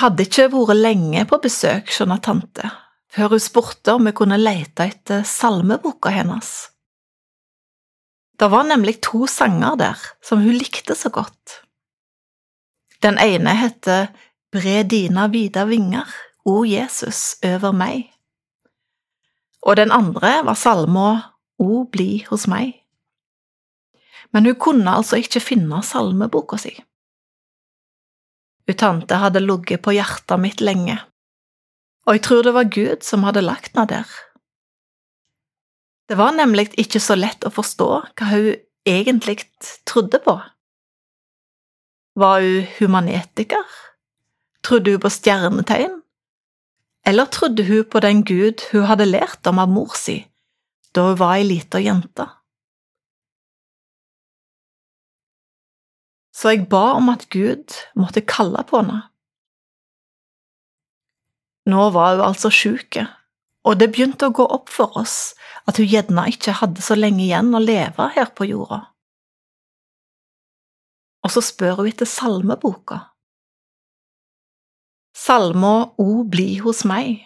hadde ikke vært lenge på besøk, hos tante, før hun spurte om vi kunne lete etter salmeboka hennes. Det var nemlig to sanger der som hun likte så godt. Den ene heter Bre dina vida vinger, O Jesus, over meg. Og den andre var salma O bli hos meg. Men hun kunne altså ikke finne salmeboka si. Hun hadde ligget på hjertet mitt lenge, og jeg tror det var Gud som hadde lagt henne der. Det var nemlig ikke så lett å forstå hva hun egentlig trodde på. Var hun humanetiker? Trodde hun på stjernetegn? Eller trodde hun på den Gud hun hadde lært om av mor si da hun var ei lita jente? Så jeg ba om at Gud måtte kalle på henne. Nå var hun altså sjuk, og det begynte å gå opp for oss at hun gjerne ikke hadde så lenge igjen å leve her på jorda. Og så spør hun etter salmeboka. Salma O bli hos meg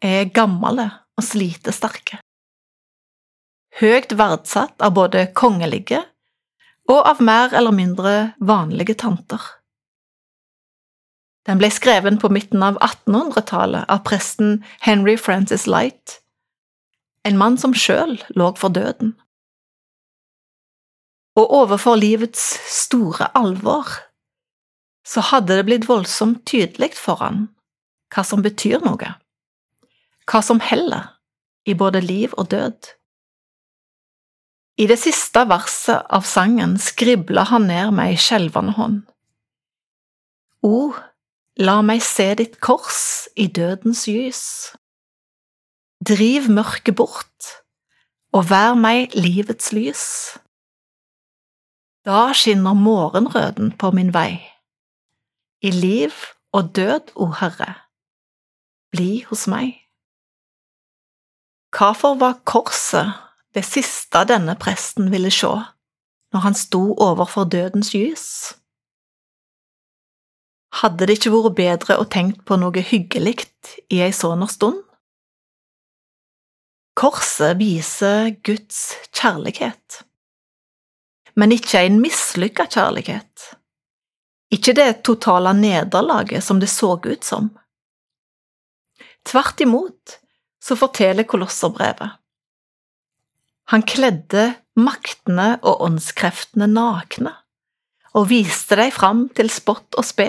er gamle og slitesterke. Høyt verdsatt av både kongelige og av mer eller mindre vanlige tanter. Den ble skreven på midten av 1800-tallet av presten Henry Francis Light, en mann som sjøl lå for døden. Og overfor livets store alvor så hadde det blitt voldsomt tydelig for han hva som betyr noe, hva som heller i både liv og død. I det siste verset av sangen skribler han ned med ei skjelvende hånd. O, la meg se ditt kors i dødens lys. Driv mørket bort, og vær meg livets lys. Da skinner morgenrøden på min vei. I liv og død, o Herre, bli hos meg. Hvorfor var korset det siste denne presten ville se når han sto overfor dødens lys? Hadde det ikke vært bedre å tenke på noe hyggelig i ei sånn stund? Korset viser Guds kjærlighet, men ikke en mislykka kjærlighet. Ikke det totale nederlaget som det så ut som. Tvert imot så forteller Kolosserbrevet han kledde maktene og åndskreftene nakne og viste dem fram til spott og spe,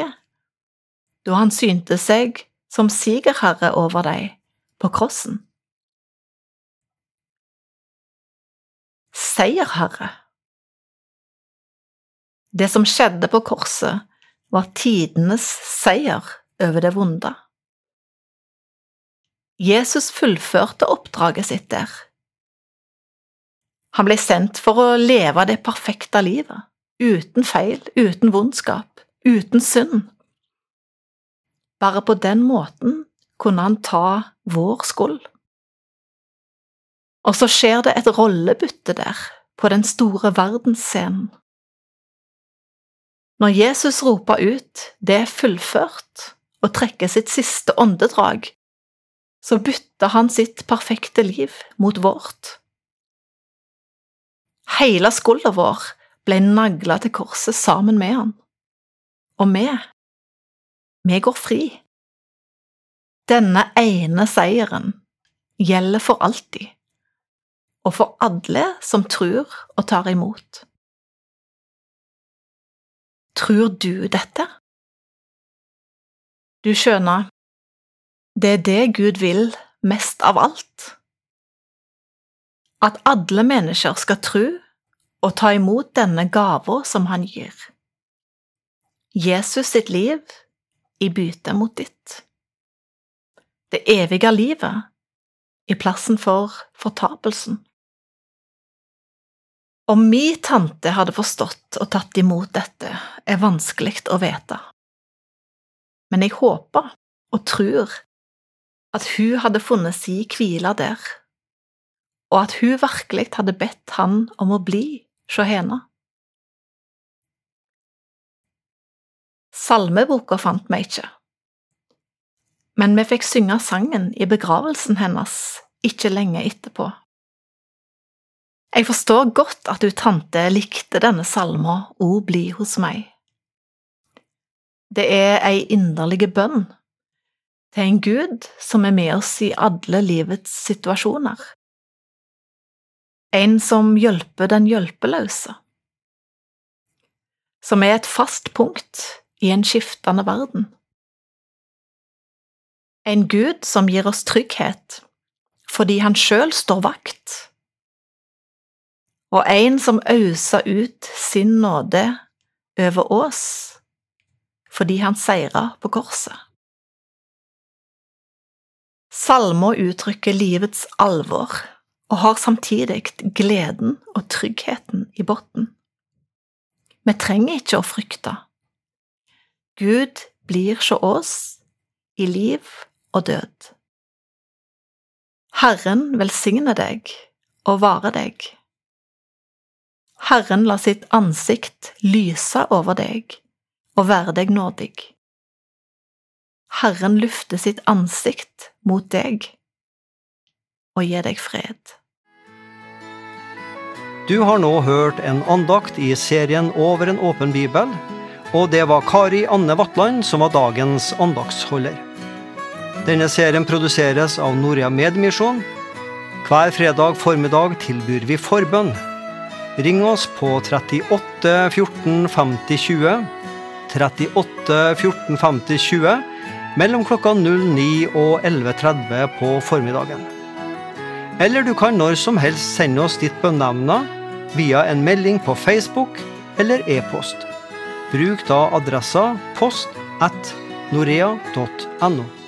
da han synte seg som sigerherre over dem på krossen. Seierherre Det som skjedde på korset, var tidenes seier over det vonde. Jesus fullførte oppdraget sitt der han ble sendt for å leve det perfekte livet, uten feil, uten vondskap, uten synd. Bare på den måten kunne han ta vår skuld. Og så skjer det et rollebytte der, på den store verdensscenen. Når Jesus roper ut 'det er fullført' og trekker sitt siste åndedrag, så bytter han sitt perfekte liv mot vårt. Hele skulda vår ble nagla til korset sammen med han. Og vi, vi går fri. Denne ene seieren gjelder for alltid, og for alle som tror og tar imot. Tror du dette? Du skjønner, det er det Gud vil mest av alt at alle mennesker skal tro og ta imot denne gava som han gir. Jesus sitt liv i bytte mot ditt. Det evige livet i plassen for fortapelsen. Om mi tante hadde forstått og tatt imot dette, er vanskelig å vite, men jeg håper og tror at hun hadde funnet si hvile der og at hun virkelig hadde bedt han om å bli hos henne. Salmeboka fant vi ikke, men vi fikk synge sangen i begravelsen hennes ikke lenge etterpå. Jeg forstår godt at du tante likte denne salma O bli hos meg. Det er ei inderlig bønn til en Gud som er med oss i alle livets situasjoner. En som hjelper den hjelpeløse. Som er et fast punkt i en skiftende verden. En Gud som gir oss trygghet fordi han sjøl står vakt. Og en som auser ut sin nåde over oss fordi han seira på korset. Salmer uttrykker livets alvor og har samtidig gleden og tryggheten i bunnen. Vi trenger ikke å frykte. Gud blir hos oss i liv og død. Herren velsigne deg og vare deg. Herren la sitt ansikt lyse over deg og være deg nådig. Herren lufter sitt ansikt mot deg og gir deg fred. Du har nå hørt en andakt i serien Over en åpen bibel, og det var Kari Anne Vatland som var dagens andaktsholder. Denne serien produseres av Norea Medmisjon. Hver fredag formiddag tilbyr vi forbønn. Ring oss på 38 14 50 20, 38 14 50 20, mellom klokka 09 og 11.30 på formiddagen. Eller du kan når som helst sende oss ditt bønneemne via en melding på Facebook eller e-post. Bruk da adressa post at norea.no.